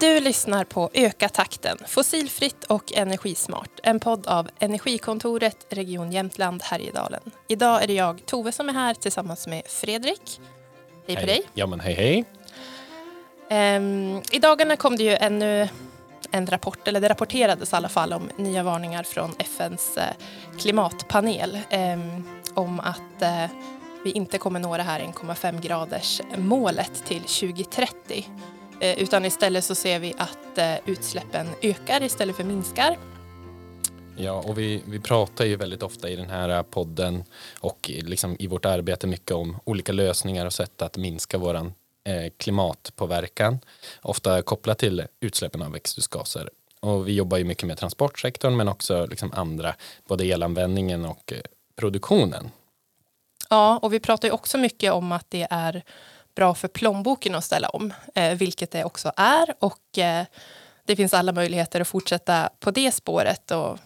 Du lyssnar på Öka takten, fossilfritt och energismart. En podd av Energikontoret, Region Jämtland, Härjedalen. Idag är det jag, Tove, som är här tillsammans med Fredrik. Hej på dig. Ja men hej hej. Ehm, I dagarna kom det ju ännu en rapport, eller det rapporterades i alla fall om nya varningar från FNs eh, klimatpanel ehm, om att eh, vi inte kommer nå det här 1,5 graders målet till 2030. Eh, utan istället så ser vi att eh, utsläppen ökar istället för minskar. Ja, och vi, vi pratar ju väldigt ofta i den här podden och liksom i vårt arbete mycket om olika lösningar och sätt att minska eh, klimatpåverkan. Ofta kopplat till utsläppen av växthusgaser. Och vi jobbar ju mycket med transportsektorn men också liksom andra, både elanvändningen och eh, produktionen. Ja, och vi pratar ju också mycket om att det är bra för plånboken att ställa om, eh, vilket det också är. Och eh, det finns alla möjligheter att fortsätta på det spåret och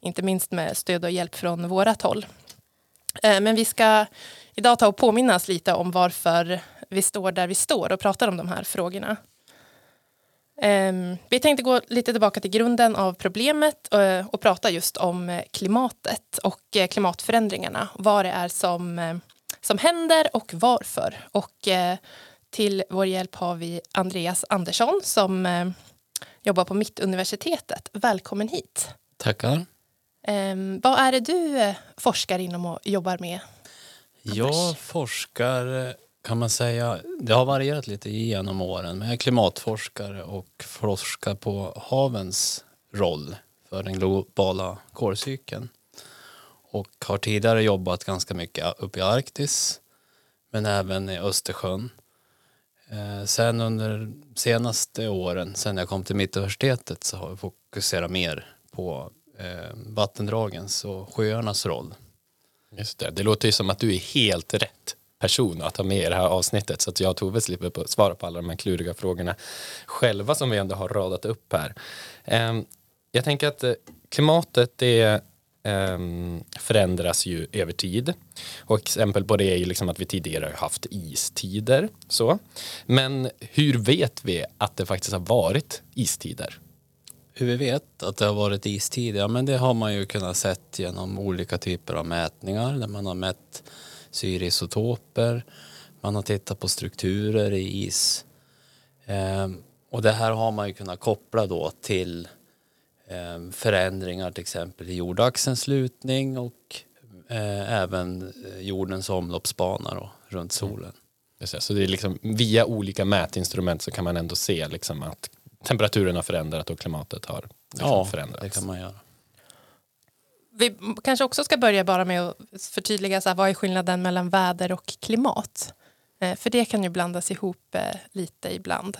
inte minst med stöd och hjälp från vårat håll. Eh, men vi ska idag ta och påminnas lite om varför vi står där vi står och pratar om de här frågorna. Ehm, vi tänkte gå lite tillbaka till grunden av problemet eh, och prata just om eh, klimatet och eh, klimatförändringarna. Vad det är som som händer och varför. Och eh, till vår hjälp har vi Andreas Andersson som eh, jobbar på Mittuniversitetet. Välkommen hit. Tackar. Eh, vad är det du eh, forskar inom och jobbar med? Anders? Jag forskar, kan man säga, det har varierat lite genom åren, men jag är klimatforskare och forskar på havens roll för den globala kolcykeln och har tidigare jobbat ganska mycket uppe i Arktis men även i Östersjön. Eh, sen under senaste åren, sen jag kom till Mittuniversitetet så har jag fokuserat mer på eh, vattendragens och sjöarnas roll. Just det, det låter ju som att du är helt rätt person att ha med i det här avsnittet så att jag och Tove slipper på, svara på alla de här kluriga frågorna själva som vi ändå har radat upp här. Ehm, jag tänker att eh, klimatet är Ehm, förändras ju över tid. Och exempel på det är ju liksom att vi tidigare har haft istider. Så. Men hur vet vi att det faktiskt har varit istider? Hur vi vet att det har varit istider? Ja, men det har man ju kunnat sett genom olika typer av mätningar där man har mätt syreisotoper, man har tittat på strukturer i is. Ehm, och det här har man ju kunnat koppla då till förändringar till exempel i jordaxelns lutning och eh, även eh, jordens omloppsbana då, runt mm. solen. Mm. Så det är liksom via olika mätinstrument så kan man ändå se liksom att temperaturen har förändrats och klimatet har liksom ja, förändrats. det kan man göra. Vi kanske också ska börja bara med att förtydliga så här, vad är skillnaden mellan väder och klimat? Eh, för det kan ju blandas ihop lite ibland.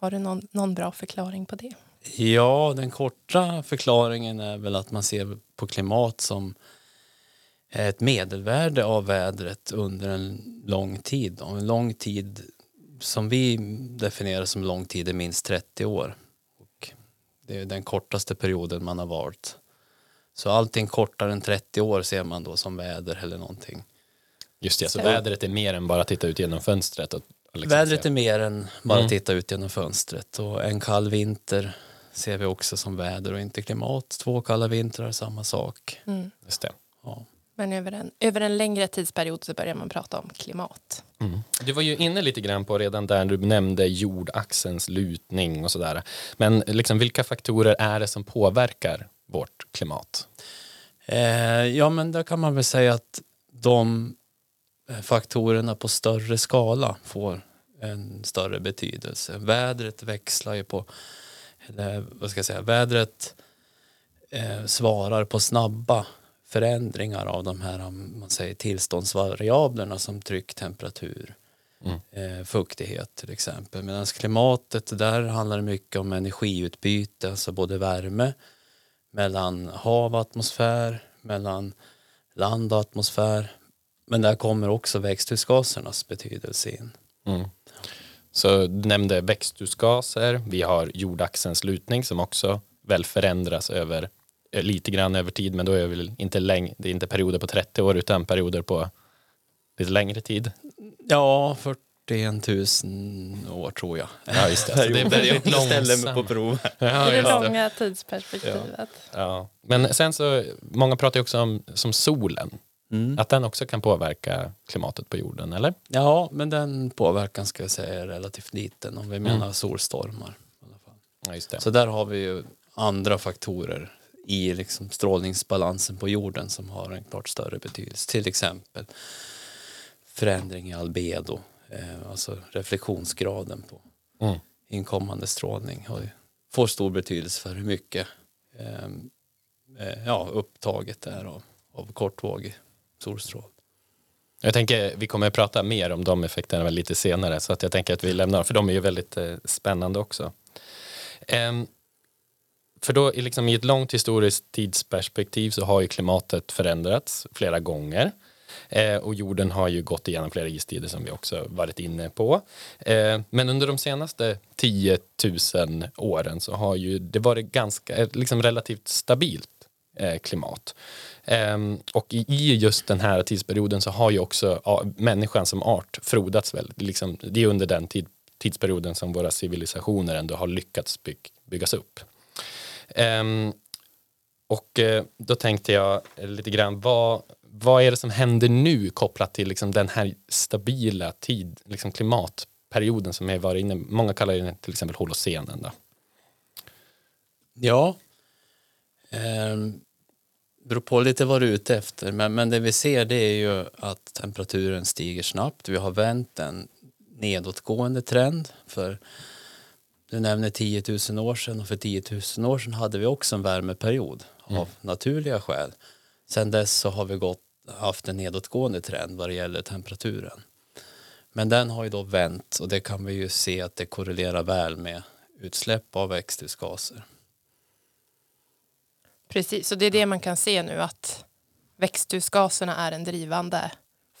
Har du någon, någon bra förklaring på det? Ja, den korta förklaringen är väl att man ser på klimat som ett medelvärde av vädret under en lång tid. Och en lång tid som vi definierar som lång tid är minst 30 år. Och det är den kortaste perioden man har valt. Så allting kortare än 30 år ser man då som väder eller någonting. Just det, så vädret är mer än bara titta ut genom fönstret? Och liksom vädret är mer än bara mm. titta ut genom fönstret och en kall vinter ser vi också som väder och inte klimat. Två kalla vintrar, samma sak. Mm. Just det. Ja. Men över en, över en längre tidsperiod så börjar man prata om klimat. Mm. Du var ju inne lite grann på redan där du nämnde jordaxelns lutning och sådär. Men liksom, vilka faktorer är det som påverkar vårt klimat? Eh, ja men där kan man väl säga att de eh, faktorerna på större skala får en större betydelse. Vädret växlar ju på eller vad ska jag säga, vädret eh, svarar på snabba förändringar av de här man säger, tillståndsvariablerna som tryck, temperatur, mm. eh, fuktighet till exempel. Medan klimatet, där handlar det mycket om energiutbyte, alltså både värme mellan hav och atmosfär, mellan land och atmosfär. Men där kommer också växthusgasernas betydelse in. Mm. Så du nämnde växthusgaser, vi har jordaxelns lutning som också väl förändras över eh, lite grann över tid, men då är det väl inte, läng det är inte perioder på 30 år utan perioder på lite längre tid. Ja, 41 000 år tror jag. Ja, just det. Så det är väldigt Jag ställer mig långsamt. på prov. Ja, I det långa tidsperspektivet. Ja. Men sen så, många pratar ju också om som solen. Mm. Att den också kan påverka klimatet på jorden, eller? Ja, men den påverkan ska jag säga är relativt liten om vi menar solstormar. i alla fall. Ja. Så där har vi ju andra faktorer i liksom strålningsbalansen på jorden som har en klart större betydelse. Till exempel förändring i albedo, eh, alltså reflektionsgraden på Mm. inkommande strålning har, ju- får stor betydelse för hur mycket eh, eh, ja, upptaget är av, av kortvågig solstrål. Jag tänker, vi kommer att prata mer om de effekterna lite senare, så att jag tänker att vi lämnar, för de är ju väldigt eh, spännande också. Ehm, för då, i liksom, i ett långt historiskt tidsperspektiv så har ju klimatet förändrats flera gånger. Eh, och jorden har ju gått igenom flera istider som vi också varit inne på. Eh, men under de senaste 10 000 åren så har ju det varit ganska, eh, liksom relativt stabilt Eh, klimat. Ehm, och i, just den här tidsperioden så har ju också människan som art frodats väldigt. Liksom, det är under den tid, tidsperioden som våra civilisationer ändå har lyckats bygg, byggas upp. Ehm, och eh, då tänkte jag lite grann, vad, vad är det som händer nu kopplat till liksom den här stabila tid, liksom klimatperioden som är varit inne, många kallar den till exempel holocenen. Då. Ja, ehm, beror på lite vad du är ute efter. Men, men det vi ser det är ju att temperaturen stiger snabbt. Vi har vänt en nedåtgående trend. För du nämner 10 000 år sedan och för 10 000 år sedan hade vi också en värmeperiod av naturliga skäl. Sen dess så har vi gått, haft en nedåtgående trend vad det gäller temperaturen. Men den har ju då vänt och det kan vi ju se att det korrelerar väl med utsläpp av växthusgaser. Precis, och det är det man kan se nu att växthusgaserna är en drivande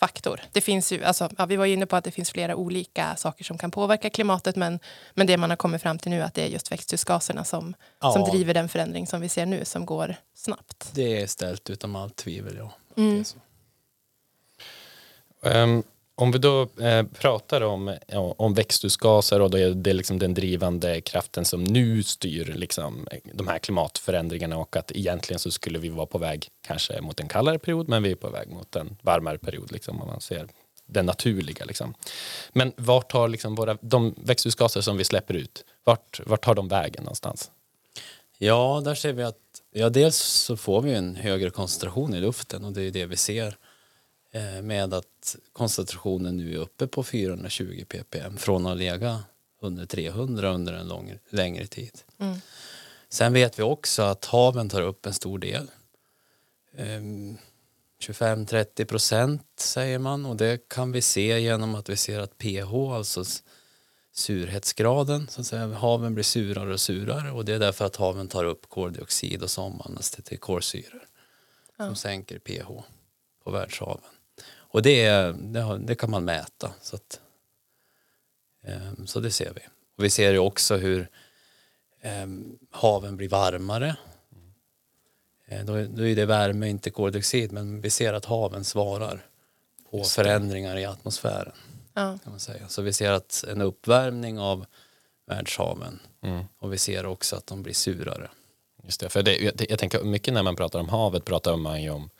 faktor. Det finns ju, alltså, ja, vi var inne på att det finns flera olika saker som kan påverka klimatet men, men det man har kommit fram till nu är att det är just växthusgaserna som, Ja. som driver den förändring som vi ser nu som går snabbt. Det är ställt utom allt tvivel, ja. Mm. Det är så. Ehm, om vi då eh, pratar om, ja, om växthusgaser och då är det liksom den drivande kraften som nu styr liksom, eh, de här klimatförändringarna och att egentligen så skulle vi vara på väg kanske mot en kallare period men vi är på väg mot en varmare period liksom, om man ser den naturliga. Liksom. Men vart tar liksom våra, de växthusgaser som vi släpper ut, vart, vart tar de vägen någonstans? Ja, där ser vi att ja, dels så får vi en högre koncentration i luften och det är det vi ser med att koncentrationen nu är uppe på 420 ppm från att lägga under 300 under en lång, längre tid. Mm. Sen vet vi också att haven tar upp en stor del. Ehm, 25-30 procent säger man och det kan vi se genom att vi ser att pH, alltså surhetsgraden, så att säga, haven blir surare och surare och det är därför att haven tar upp koldioxid och så omvandlas det till kolsyror som sänker pH på världshaven. Och det, det, det kan man mäta. Så, att, ehm, så det ser vi. Och vi ser ju också hur ehm, haven blir varmare. Eh, då, då är det värme, inte koldioxid, men vi ser att haven svarar på förändringar i atmosfären. Ja. Kan man säga. Så vi ser att en uppvärmning av världshaven Mm. och vi ser också att de blir surare. Just det, för det, jag, jag tänker mycket när man pratar om havet pratar man ju om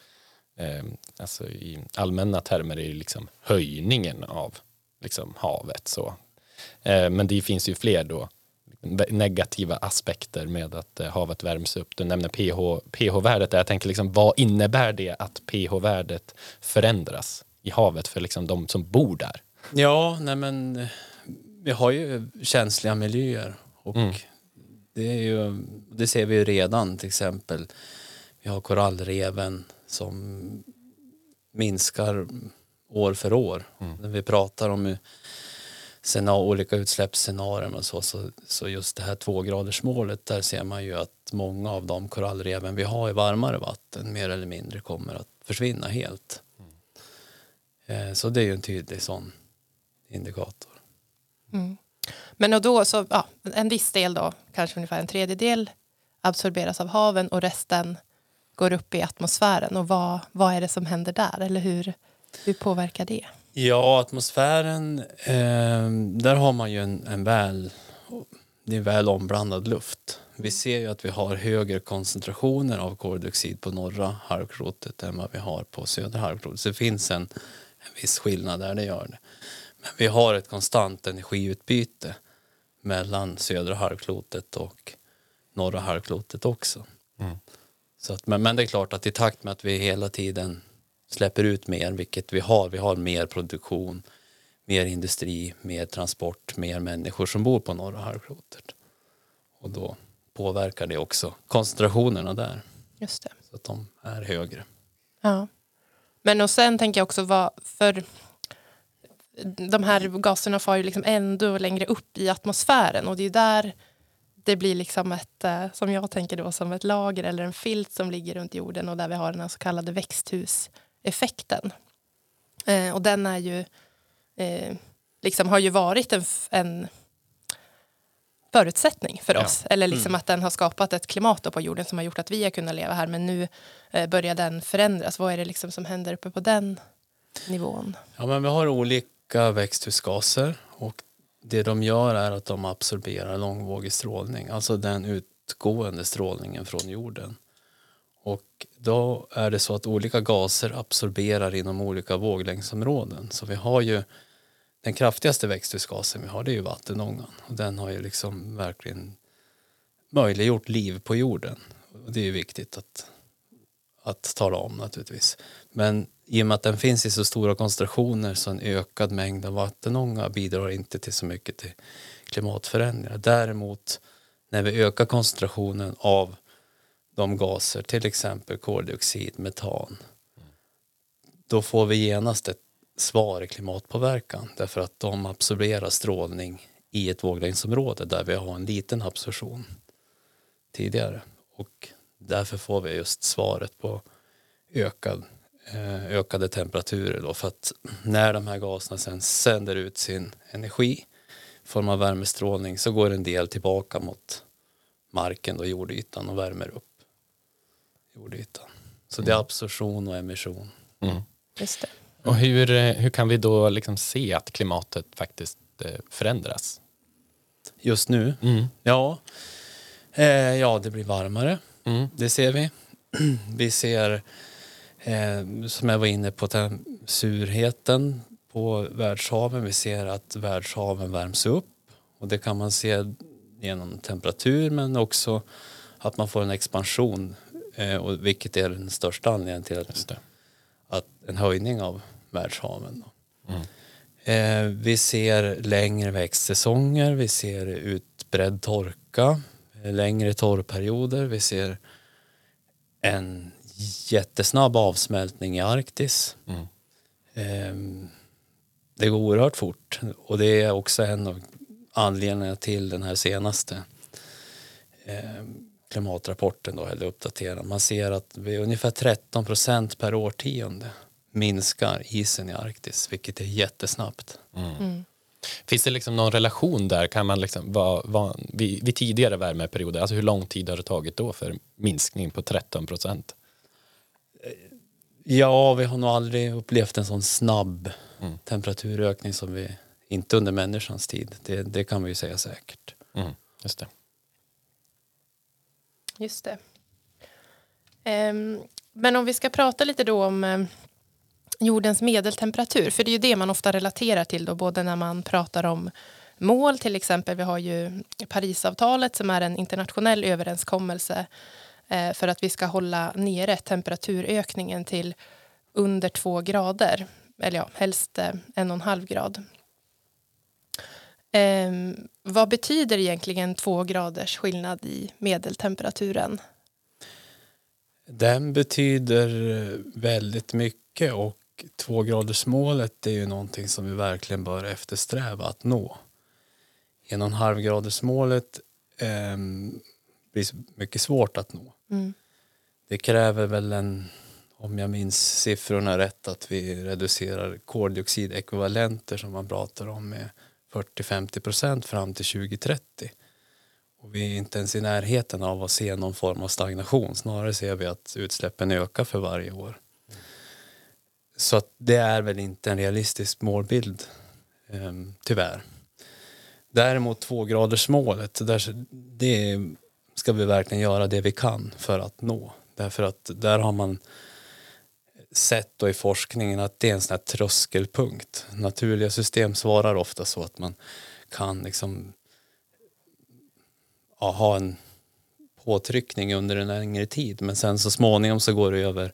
eh, alltså i allmänna termer är det liksom höjningen av liksom havet så. Eh, men det finns ju fler då negativa aspekter med att eh, havet värms upp. Du nämner pH, pH-värdet där. Jag tänker liksom, vad innebär det att pH-värdet förändras i havet för liksom de som bor där? Ja, nej men eh, vi har ju känsliga miljöer och Mm. det, är ju, det ser vi ju redan till exempel. Vi har korallreven som minskar år för år. När vi pratar om hur scena- olika utsläppsscenarier och så, så, så just det här tvågradersmålet där ser man ju att många av de korallreven vi har i varmare vatten mer eller mindre kommer att försvinna helt. Eh, Så det är ju en tydlig sån indikator. Mm. Men och då så, ja, en viss del då, kanske ungefär en tredjedel absorberas av haven och resten går upp i atmosfären. Och vad, vad är det som händer där? Eller hur, hur påverkar det? Ja, atmosfären, eh, där har man ju en, en väl, det är väl omblandad luft. Vi ser ju att vi har högre koncentrationer av koldioxid på norra halvklotet än vad vi har på södra halvklotet. Så det finns en, en viss skillnad där, det gör det. Men vi har ett konstant energiutbyte mellan södra halvklotet och norra halvklotet också. Mm. Så att, men, men det är klart att i takt med att vi hela tiden släpper ut mer, vilket vi har, vi har mer produktion, mer industri, mer transport, mer människor som bor på norra halvklotet. Och då påverkar det också koncentrationerna där, Just det. så att de är högre. Ja. Men och sen tänker jag också vad för de här gaserna far ju liksom ändå längre upp i atmosfären och det är där det blir liksom ett, eh, som jag tänker då, som ett lager eller en filt som ligger runt jorden och där vi har den så kallade växthuseffekten. Eh, och den är ju, eh, liksom har ju varit en, en förutsättning för Ja. oss. Eller liksom att den har skapat ett klimat på jorden som har gjort att vi har kunnat leva här. Men nu eh, börjar den förändras. Vad är det liksom som händer uppe på den nivån? Ja, men vi har olika växthusgaser och det de gör är att de absorberar långvågig strålning, alltså den utgående strålningen från jorden. Och då är det så att olika gaser absorberar inom olika våglängdsområden. Så vi har ju den kraftigaste växthusgasen vi har det är ju vattenångan och den har ju liksom verkligen möjliggjort liv på jorden. Och det är ju viktigt att, att tala om naturligtvis. Men i och med att den finns i så stora koncentrationer så en ökad mängd av vattenånga bidrar inte till så mycket till klimatförändringar. Däremot när vi ökar koncentrationen av de gaser, till exempel koldioxid, metan, då får vi genast ett svar i klimatpåverkan därför att de absorberar strålning i ett våglängdsområde där vi har en liten absorption tidigare och därför får vi just svaret på ökad, eh, ökade temperaturer då för att när de här gaserna sen sänder ut sin energi i form av värmestrålning så går en del tillbaka mot marken och jordytan och värmer upp jordytan. Så det är absorption och emission. Mm. Just det. Och hur, eh, hur kan vi då liksom se att klimatet faktiskt eh, förändras? Just nu, Mm. ja, eh, ja det blir varmare. Mm. Det ser vi. Vi ser, eh, som jag var inne på, tem- surheten på världshaven. Vi ser att världshaven värms upp och det kan man se genom temperatur men också att man får en expansion eh, och vilket är den största anledningen till att, att en höjning av världshaven. Mm. Eh, vi ser längre växtsäsonger, vi ser utbredd torka, längre torrperioder, vi ser en jättesnabb avsmältning i Arktis. Mm. Eh, det går oerhört fort och det är också en av anledningarna till den här senaste eh, klimatrapporten då, eller uppdaterad. Man ser att vi ungefär 13 procent per årtionde minskar isen i Arktis, vilket är jättesnabbt. Mm. Finns det liksom någon relation där? Kan man liksom, vad, vad, vid, vid tidigare värmeperioder, alltså hur lång tid har det tagit då för minskning på 13 procent? Ja, vi har nog aldrig upplevt en sån snabb Mm. temperaturökning som vi, inte under människans tid. Det, det kan vi ju säga säkert. Mm. Just det. Just det. Ehm, men om vi ska prata lite då om eh, jordens medeltemperatur, för det är ju det man ofta relaterar till då, både när man pratar om mål, till exempel, vi har ju Parisavtalet som är en internationell överenskommelse eh, för att vi ska hålla nere temperaturökningen till under två grader, eller ja, helst eh, en och en halv grad. Eh, vad betyder egentligen två graders skillnad i medeltemperaturen? Den betyder eh, väldigt mycket och tvågradersmålet är ju någonting som vi verkligen bör eftersträva att nå. En och en halv gradersmålet eh, blir mycket svårt att nå. Mm. Det kräver väl en, om jag minns siffrorna rätt, att vi reducerar koldioxidekvivalenter som man pratar om med 40-50 procent fram till 2030. Och vi är inte ens i närheten av att se någon form av stagnation. Snarare ser vi att utsläppen ökar för varje år så att det är väl inte en realistisk målbild, eh, tyvärr. Däremot tvågradersmålet, där, det ska vi verkligen göra det vi kan för att nå. Därför att där har man sett då i forskningen att det är en sån här tröskelpunkt. Naturliga system svarar ofta så att man kan liksom ja, ha en påtryckning under en längre tid men sen så småningom så går det över,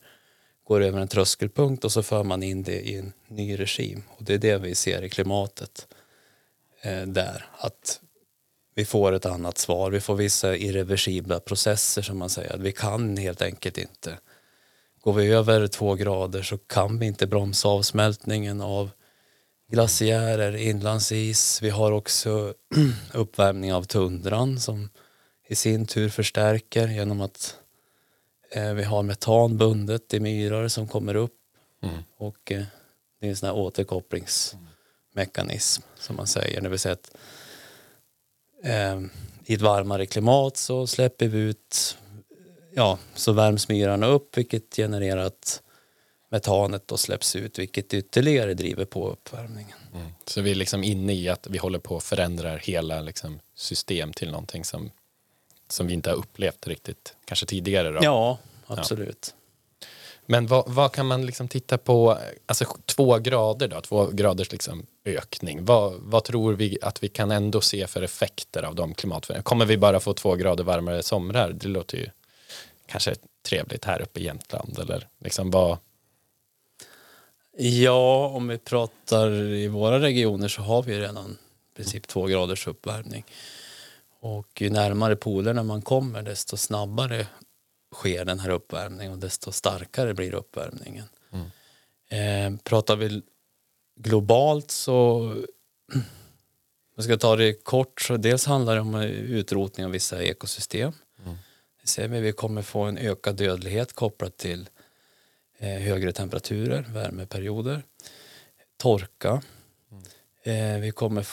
går över en tröskelpunkt och så för man in det i en ny regim. Och det är det vi ser i klimatet eh, där. Att vi får ett annat svar, vi får vissa irreversibla processer som man säger, vi kan helt enkelt inte. Går vi över två grader så kan vi inte bromsa avsmältningen av glaciärer, inlandsis. Vi har också uppvärmning av tundran som i sin tur förstärker genom att vi har metan bundet i myrar som kommer upp mm. och eh, det är en sån här återkopplingsmekanism som man säger. Det vill säga att eh, i ett varmare klimat så släpper vi ut ja, så värms myrarna upp vilket genererar att metanet då släpps ut vilket ytterligare driver på uppvärmningen. Mm. Så vi är liksom inne i att vi håller på att förändra hela liksom system till någonting som, som vi inte har upplevt riktigt kanske tidigare? Då. Ja, absolut. Ja. Men vad, vad, kan man liksom titta på, alltså två grader då, två graders liksom ökning. Vad, vad tror vi att vi kan ändå se för effekter av de klimatförändringarna? Kommer vi bara få två grader varmare somrar? Det låter ju kanske trevligt här uppe i Jämtland eller liksom vad? Ja, om vi pratar i våra regioner så har vi redan i princip två graders uppvärmning. Och ju närmare polerna man kommer desto snabbare sker den här uppvärmningen och desto starkare blir uppvärmningen. Mm. Eh, pratar vi globalt så jag ska ta det kort så dels handlar det om utrotning av vissa ekosystem. Det ser vi, vi kommer få en ökad dödlighet kopplat till eh, högre temperaturer, värmeperioder, torka. Mm. Eh, vi kommer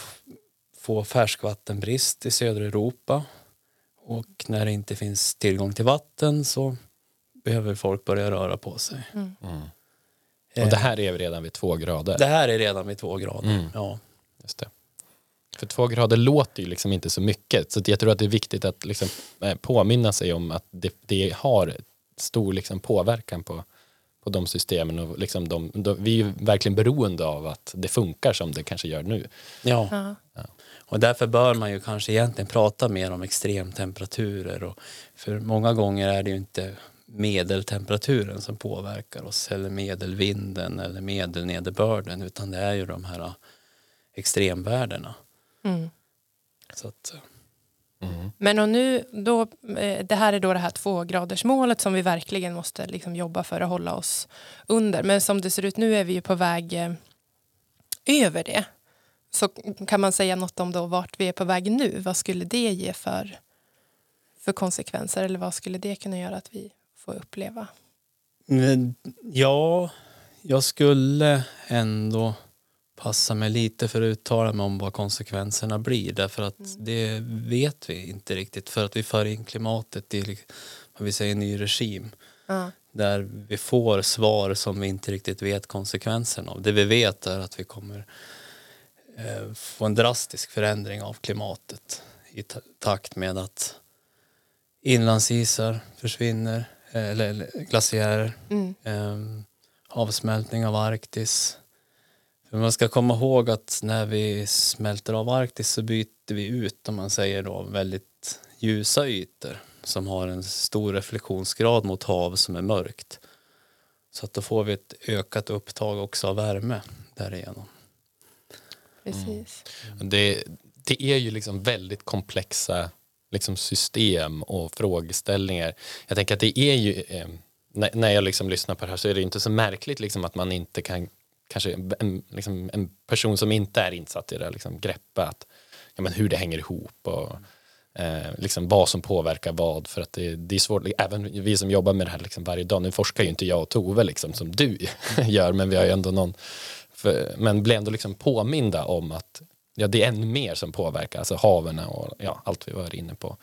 få färskvattenbrist i södra Europa och när det inte finns tillgång till vatten så behöver folk börja röra på sig. Mm. Mm. Och det här är redan vid två grader? Det här är redan vid två grader, mm. ja. Just det. För två grader låter ju liksom inte så mycket. Så jag tror att det är viktigt att liksom eh, påminna sig om att det, det har stor liksom påverkan på, på de systemen. Och liksom de, de, vi är verkligen beroende av att det funkar som det kanske gör nu. Ja. ja. Och därför bör man ju kanske egentligen prata mer om extremtemperaturer. Och för många gånger är det ju inte medeltemperaturen som påverkar oss eller medelvinden eller medelnederbörden utan det är ju de här extremvärdena. Mm. Så att, mm. Men och nu, då, eh, det här är då det här tvågradersmålet som vi verkligen måste liksom jobba för att hålla oss under. Men som det ser ut nu är vi ju på väg eh, över det. Så kan man säga något om då vart vi är på väg nu? Vad skulle det ge för, för konsekvenser? Eller vad skulle det kunna göra att vi får uppleva? Ja, jag skulle ändå passa mig lite för att uttala mig om vad konsekvenserna blir därför att mm. det vet vi inte riktigt för att vi för in klimatet i vad vi säger, en ny regim mm. där vi får svar som vi inte riktigt vet konsekvenserna av. Det vi vet är att vi kommer få en drastisk förändring av klimatet i takt med att inlandsisar försvinner, eller, eller glaciärer, mm. eh, avsmältning av Arktis, men man ska komma ihåg att när vi smälter av Arktis så byter vi ut, om man säger då, väldigt ljusa ytor som har en stor reflektionsgrad mot hav som är mörkt. Så att då får vi ett ökat upptag också av värme därigenom. Precis. Mm. Det, det är ju liksom väldigt komplexa liksom system och frågeställningar. Jag tänker att det är ju, eh, när, när jag liksom lyssnar på det här så är det inte så märkligt liksom att man inte kan kanske en, liksom en person som inte är insatt i det liksom, greppa att, ja, men hur det hänger ihop och eh, liksom vad som påverkar vad för att det, det är svårt, även vi som jobbar med det här liksom varje dag, nu forskar ju inte jag och Tove liksom, som du gör men vi har ju ändå någon för, men blir ändå liksom påminda om att ja, det är ännu mer som påverkar, alltså haven och ja, allt vi var inne på.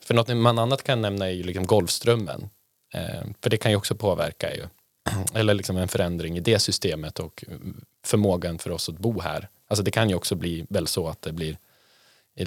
För något man annat kan nämna är ju liksom Golfströmmen. Eh, för det kan ju också påverka ju eller liksom en förändring i det systemet och förmågan för oss att bo här. Alltså det kan ju också bli väl så att det blir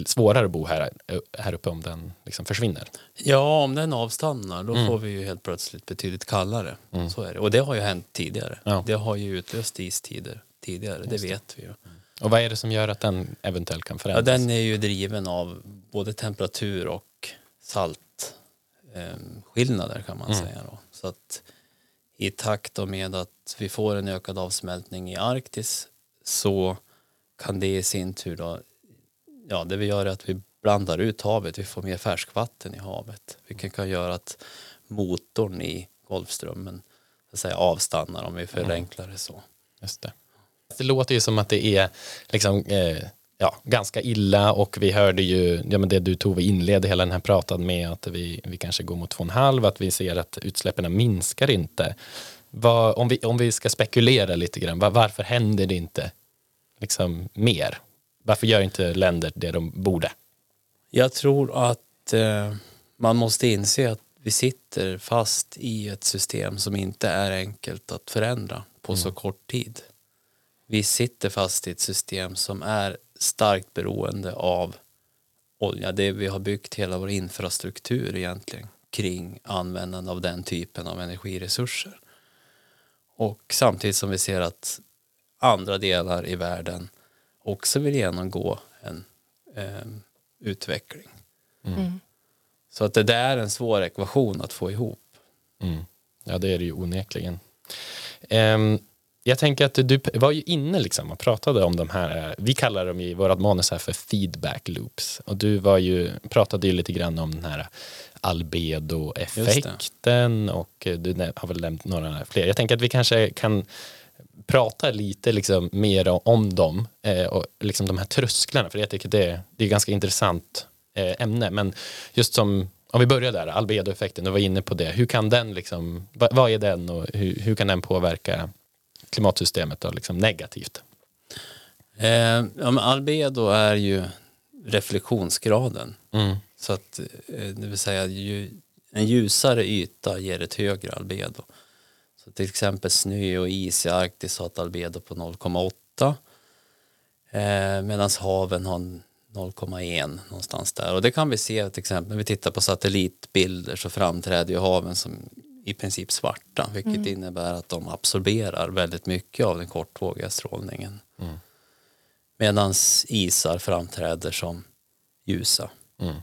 svårare att bo här, här uppe om den liksom försvinner. Ja, om den avstannar då mm. får vi ju helt plötsligt betydligt kallare. Mm. Så är det. Och det har ju hänt tidigare. Ja. Det har ju utlöst istider tidigare, det, det vet vi ju. Mm. Och vad är det som gör att den eventuellt kan förändras? Ja, den är ju driven av både temperatur och saltskillnader eh, kan man mm. säga. Då. Så att i takt med att vi får en ökad avsmältning i Arktis så kan det i sin tur då, ja det vi gör är att vi blandar ut havet, vi får mer färskvatten i havet. Vilket kan göra att motorn i Golfströmmen så att säga, avstannar om vi förenklar det så. Just det. Det låter ju som att det är liksom, eh, ja, ganska illa och vi hörde ju, ja, men det du Tove inledde hela den här pratan med att vi, vi kanske går mot 2,5, att vi ser att utsläppen minskar inte. Vad, om, vi, om vi ska spekulera lite grann, var, varför händer det inte liksom mer? Varför gör inte länder det de borde? Jag tror att eh, man måste inse att vi sitter fast i ett system som inte är enkelt att förändra på mm. så kort tid. Vi sitter fast i ett system som är starkt beroende av olja. Det vi har byggt hela vår infrastruktur egentligen kring användande av den typen av energiresurser. Och samtidigt som vi ser att andra delar i världen också vill genomgå en eh, utveckling. Mm. mm. Så att det där är en svår ekvation att få ihop. Mm. Ja, det är det ju onekligen. Um, jag tänker att du var ju inne liksom och pratade om de här, vi kallar dem i vårat manus här för feedback loops. Och du var ju, pratade ju lite grann om den här albedo-effekten och du har väl nämnt några fler. Jag tänker att vi kanske kan prata lite liksom mer om dem eh, och liksom de här trösklarna, för jag tycker det, det är ett ganska intressant eh, ämne. Men just som, om vi börjar där, albedoeffekten, du var inne på det. Hur kan den, liksom, vad, vad är den och hur, hur kan den påverka klimatsystemet då, liksom negativt? Eh, ja, albedo är ju reflektionsgraden. Mm. Så att, eh, det vill säga ju, en ljusare yta ger ett högre albedo. Så till exempel snö och is i Arktis har ett albedo på 0,8 eh, medan haven har 0,1 någonstans där. Och det kan vi se till exempel när vi tittar på satellitbilder så framträder ju haven som i princip svarta vilket mm. innebär att de absorberar väldigt mycket av den kortvågiga strålningen. Mm. Medan isar framträder som ljusa. Mm.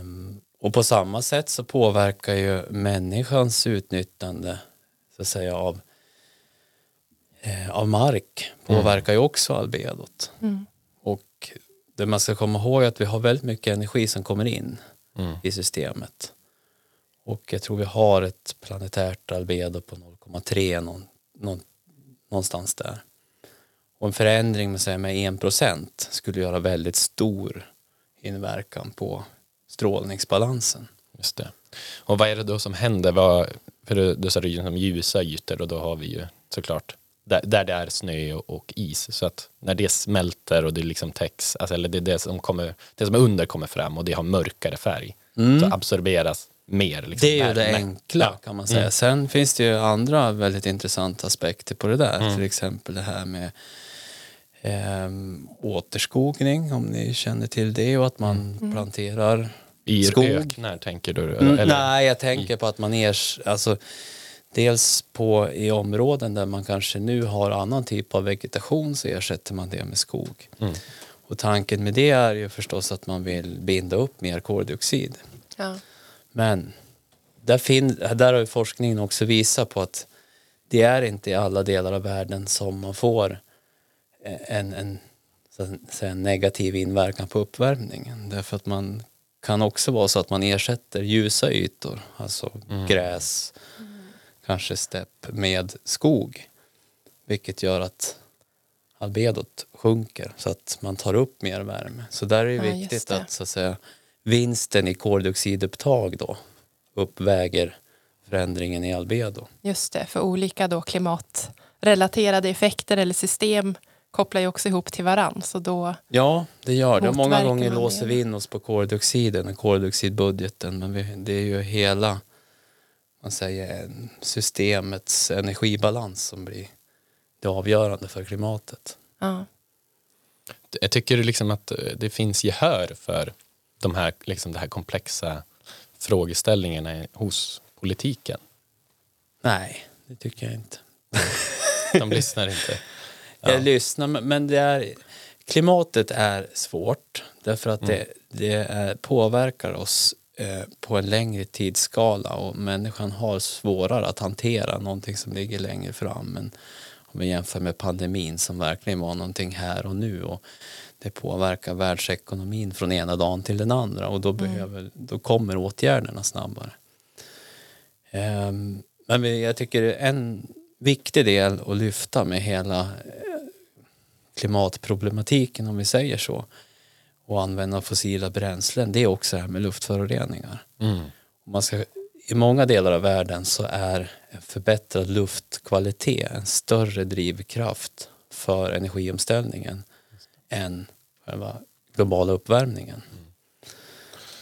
Um, och på samma sätt så påverkar ju människans utnyttjande så att säga av, eh, av mark påverkar ju också albedot. Mm. Och det man ska komma ihåg är att vi har väldigt mycket energi som kommer in mm. i systemet. Och jag tror vi har ett planetärt albedo på 0,3 någon, någon, någonstans där. Och en förändring med, med 1% skulle göra väldigt stor inverkan på strålningsbalansen. Just det. Och vad är det då som händer? Vad, för du, du sa det som ljusa ytor och då har vi ju såklart där, där det är snö och, och, is. Så att när det smälter och det liksom täcks, alltså, eller det, det, som kommer, det som är under kommer fram och det har mörkare färg, mm. så absorberas mer. Liksom, det är ju det enkla ja. kan man säga. Mm. Sen finns det ju andra väldigt intressanta aspekter på det där. Mm. Till exempel det här med eh, återskogning om ni känner till det och att man mm. planterar I skog. I öknar tänker du? Mm, eller? nej, jag tänker I... på att man ers, alltså, dels på i områden där man kanske nu har annan typ av vegetation så ersätter man det med skog. Mm. Och tanken med det är ju förstås att man vill binda upp mer koldioxid. Ja. Men där, fin, där har forskningen också visat på att det är inte i alla delar av världen som man får en, en, säga, en negativ inverkan på uppvärmningen. Därför att man kan också vara så att man ersätter ljusa ytor, alltså mm. gräs, mm. kanske stepp med skog. Vilket gör att albedot sjunker så att man tar upp mer värme. Så där är det ja, viktigt att, så att säga, vinsten i koldioxidupptag då uppväger förändringen i albedo. Just det, för olika då klimatrelaterade effekter eller system kopplar ju också ihop till varann. Så då ja, det gör det. Många gånger låser vi in oss på koldioxiden och koldioxidbudgeten. Men vi, det är ju hela man säger, systemets energibalans som blir det avgörande för klimatet. Ja. Jag tycker liksom att eh, det finns gehör för de här, liksom det här komplexa frågeställningarna hos politiken. Nej, det tycker jag inte. De lyssnar inte. Ja. Jag lyssnar, men det är, klimatet är svårt därför att det, det är, påverkar oss eh, på en längre tidsskala och människan har svårare att hantera någonting som ligger längre fram. Men om vi jämför med pandemin som verkligen var någonting här och nu och det påverkar världsekonomin från ena dagen till den andra och då, behöver, då kommer åtgärderna snabbare. Um, men jag tycker en viktig del att lyfta med hela eh, klimatproblematiken om vi säger så och använda fossila bränslen det är också det här med luftföroreningar. Mm. Man ska, I många delar av världen så är en förbättrad luftkvalitet en större drivkraft för energiomställningen än själva globala uppvärmningen.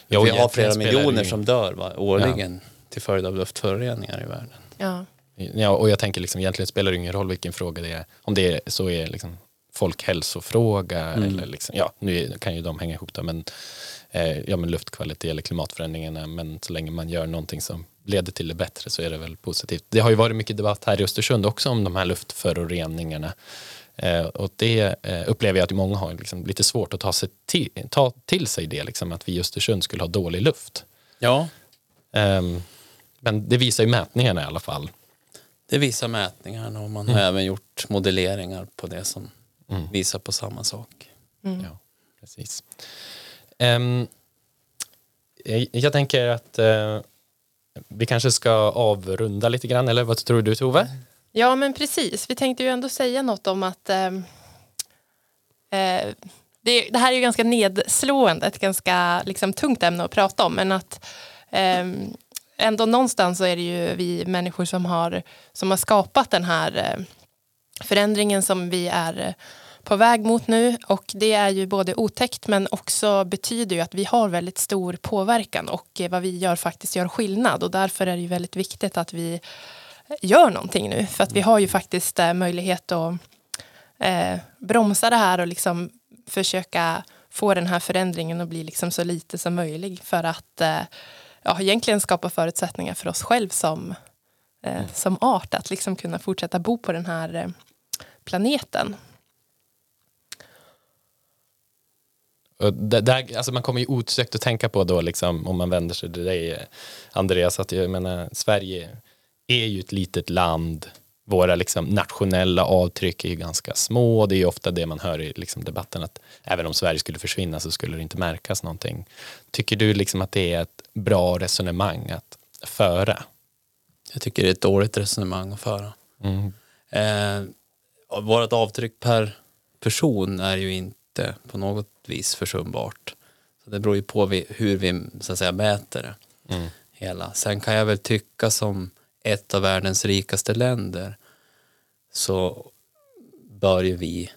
Ja, och Vi har flera miljoner som dör va, årligen till följd av luftföroreningar i världen. Ja. Ja, och jag tänker liksom, egentligen spelar det ingen roll vilken fråga det är. Om det är, så är liksom folkhälsofråga Mm. eller liksom, ja, nu kan ju de hänga ihop då, men, eh, ja, men luftkvalitet eller klimatförändringarna. Men så länge man gör någonting som leder till det bättre så är det väl positivt. Det har ju varit mycket debatt här i Östersund också om de här luftföroreningarna. Eh, och det eh, upplever jag att många har liksom lite svårt att ta, sig till, ta till sig det, liksom, att vi i Östersund skulle ha dålig luft. Ja, Ehm, men det visar ju mätningarna i alla fall. det visar mätningarna och man har även gjort modelleringar på det som Mm. visar på samma sak. Ja, precis. Ehm, jag, jag tänker att eh, vi kanske ska avrunda lite grann, eller vad tror du Tove? Ja, men precis. Vi tänkte ju ändå säga något om att ehm, eh, det, det här är ju ganska nedslående, ett ganska liksom, tungt ämne att prata om, men att eh, ändå någonstans så är det ju vi människor som har, som har skapat den här eh, förändringen som vi är på väg mot nu och det är ju både otäckt men också betyder ju att vi har väldigt stor påverkan och vad vi gör faktiskt gör skillnad och därför är det ju väldigt viktigt att vi gör någonting nu. För att vi har ju faktiskt eh, möjlighet att eh, bromsa det här och liksom försöka få den här förändringen att bli liksom så lite som möjligt för att eh, ja, egentligen skapa förutsättningar för oss själv som, eh, som art att liksom kunna fortsätta bo på den här eh, planeten. Och det, där, alltså man kommer ju osökt att tänka på då, liksom, om man vänder sig till dig, eh, Andreas, att jag menar, Sverige är ju ett litet land. Våra liksom, nationella avtryck är ju ganska små. Det är ju ofta det man hör i liksom, debatten, att även om Sverige skulle försvinna så skulle det inte märkas någonting. Tycker du liksom att det är ett bra resonemang att föra? Jag tycker det är ett dåligt resonemang att föra. Mm. Eh, vårt avtryck per person är ju inte på något vis försumbart. Så det beror ju på hur vi så att säga, mäter det Mm. hela. Sen kan jag väl tycka som ett av världens rikaste länder så bör ju vi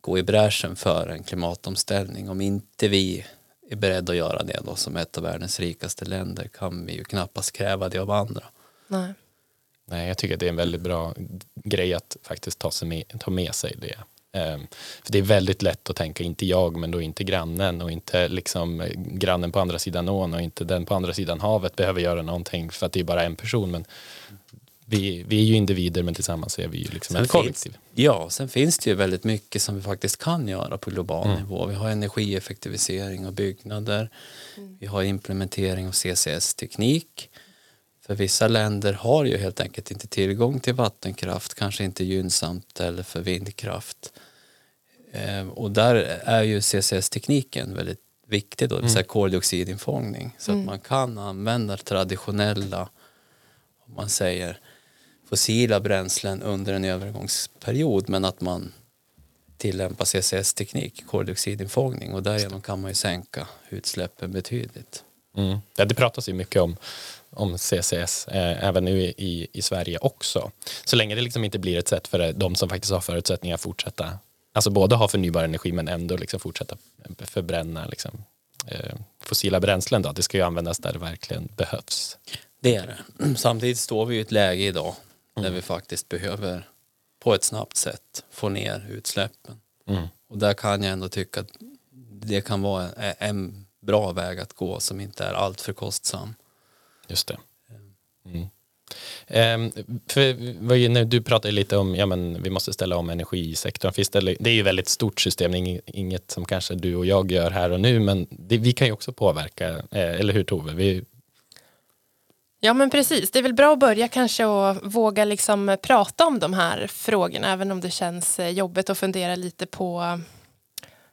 gå i bräschen för en klimatomställning. Om inte vi är beredda att göra det då som ett av världens rikaste länder kan vi ju knappast kräva det av andra. Nej. Nej, jag tycker att det är en väldigt bra grej att faktiskt ta, sig med, ta med sig det. Ehm, för det är väldigt lätt att tänka, inte jag, men då inte grannen och inte liksom eh, grannen på andra sidan ån och inte den på andra sidan havet behöver göra någonting för att det är bara en person. Men vi, vi är ju individer, men tillsammans är vi ju liksom Sen ett finns- kollektiv. Ja, sen finns det ju väldigt mycket som vi faktiskt kan göra på global Mm. nivå. Vi har energieffektivisering av byggnader. Vi har implementering av CCS-teknik. För vissa länder har ju helt enkelt inte tillgång till vattenkraft, kanske inte gynnsamt eller för vindkraft. Eh, och där är ju CCS-tekniken väldigt viktig då, det vill säga koldioxidinfångning. Så att man kan använda traditionella, om man säger, fossila bränslen under en övergångsperiod men att man tillämpar CCS-teknik, koldioxidinfångning och därigenom kan man ju sänka utsläppen betydligt. Mm. Ja, det pratas ju mycket om, om CCS, eh, även nu i, i, i Sverige också. Så länge det liksom inte blir ett sätt för de som faktiskt har förutsättningar att fortsätta, alltså både ha förnybar energi men ändå liksom fortsätta förbränna liksom, eh, fossila bränslen. Då. Det ska ju användas där det verkligen behövs. Det är det. Samtidigt står vi i ett läge idag där vi faktiskt behöver på ett snabbt sätt få ner utsläppen. Mm. Och där kan jag ändå tycka att det kan vara en bra väg att gå som inte är alltför kostsam. Just det. Mm. Ehm, för, när du pratar lite om ja, men vi måste ställa om energisektorn. Finns det, det är ju väldigt stort system, inget, som kanske du och jag gör här och nu, men det, vi kan ju också påverka, eh, eller hur Tove? Vi, Ja men precis, det är väl bra att börja kanske och våga liksom prata om de här frågorna även om det känns eh, jobbigt att fundera lite på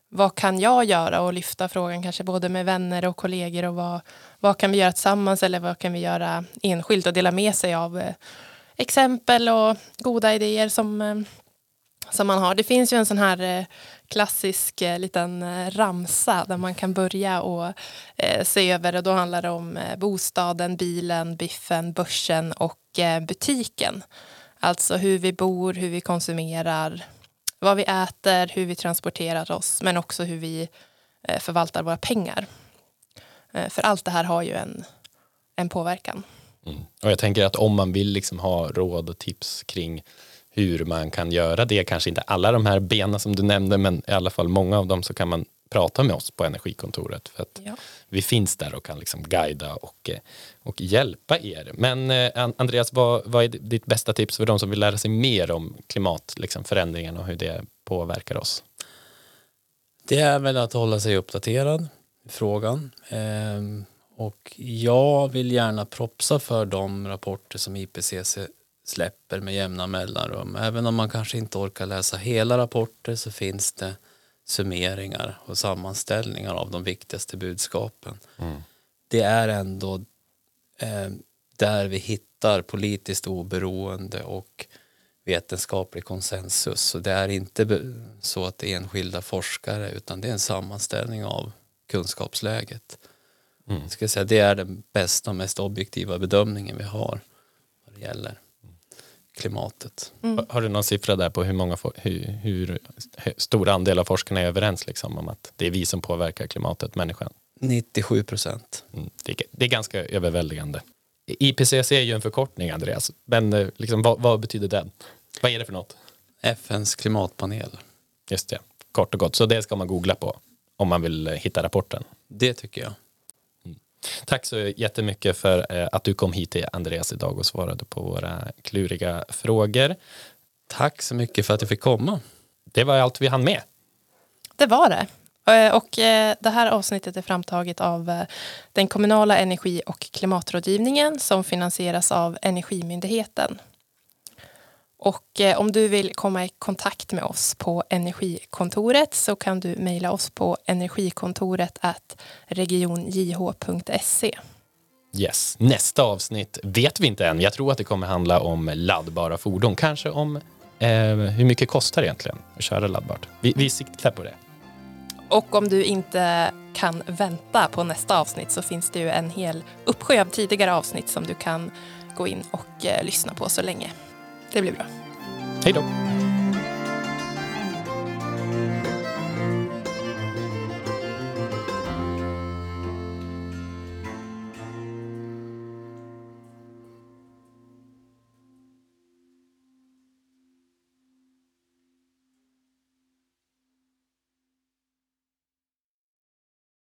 vad kan jag göra och lyfta frågan kanske både med vänner och kollegor och vad, vad kan vi göra tillsammans eller vad kan vi göra enskilt och dela med sig av eh, exempel och goda idéer som, eh, som man har. Det finns ju en sån här eh, klassisk eh, liten eh, ramsa där man kan börja och eh, se över och då handlar det om bostaden, bilen, biffen, börsen och butiken. Alltså hur vi bor, hur vi konsumerar, vad vi äter, hur vi transporterar oss men också hur vi eh, förvaltar våra pengar. Eh, för allt det här har ju en, en påverkan. mm. Och jag tänker att om man vill liksom ha råd och tips kring hur man kan göra det, kanske inte alla de här benen som du nämnde, men i alla fall många av dem så kan man prata med oss på Energikontoret. För att Ja. vi finns där och kan liksom guida och, eh, och hjälpa er. Men eh, An- Andreas, vad, vad är ditt bästa tips för de som vill lära sig mer om klimatförändringen och hur det påverkar oss? Det är väl att hålla sig uppdaterad i frågan. Ehm, och jag vill gärna propsa för de rapporter som IPCC släpper med jämna mellanrum. Även om man kanske inte orkar läsa hela rapporter så finns det summeringar och sammanställningar av de viktigaste budskapen. Det är ändå eh, där vi hittar politiskt oberoende och vetenskaplig konsensus. Så det är inte så att det är enskilda forskare utan det är en sammanställning av kunskapsläget. Jag ska säga, det är den bästa och mest objektiva bedömningen vi har vad det gäller klimatet. Har- Har du någon siffra där på hur, många, hur, hur, hur stor andel av forskarna är överens liksom, om att det är vi som påverkar klimatet, människan? 97 procent. Mm, det, är, det är ganska överväldigande. IPCC är ju en förkortning, Andreas. Men eh, liksom, vad, vad betyder den? Vad är det för något? FNs klimatpanel. Just det, kort och gott. Så det ska man googla på om man vill eh, hitta rapporten. Det tycker jag. Tack så jättemycket för eh, att du kom hit till Andreas idag och svarade på våra kluriga frågor. Tack så mycket för att jag fick komma. Det var allt vi hann med. Det var det. Eh, Och eh, det här avsnittet är framtaget av den kommunala energi och klimatrådgivningen som finansieras av Energimyndigheten. Och eh, om du vill komma i kontakt med oss på Energikontoret så kan du mejla oss på energikontoret regionjh.se. Yes. Nästa avsnitt vet vi inte än. Jag tror att det kommer handla om laddbara fordon. Kanske om eh, hur mycket kostar det egentligen att köra laddbart. Vi, vi siktar på det. Och om du inte kan vänta på nästa avsnitt så finns det ju en hel uppsjö av tidigare avsnitt som du kan gå in och eh, lyssna på så länge. Det blir bra. Hej då.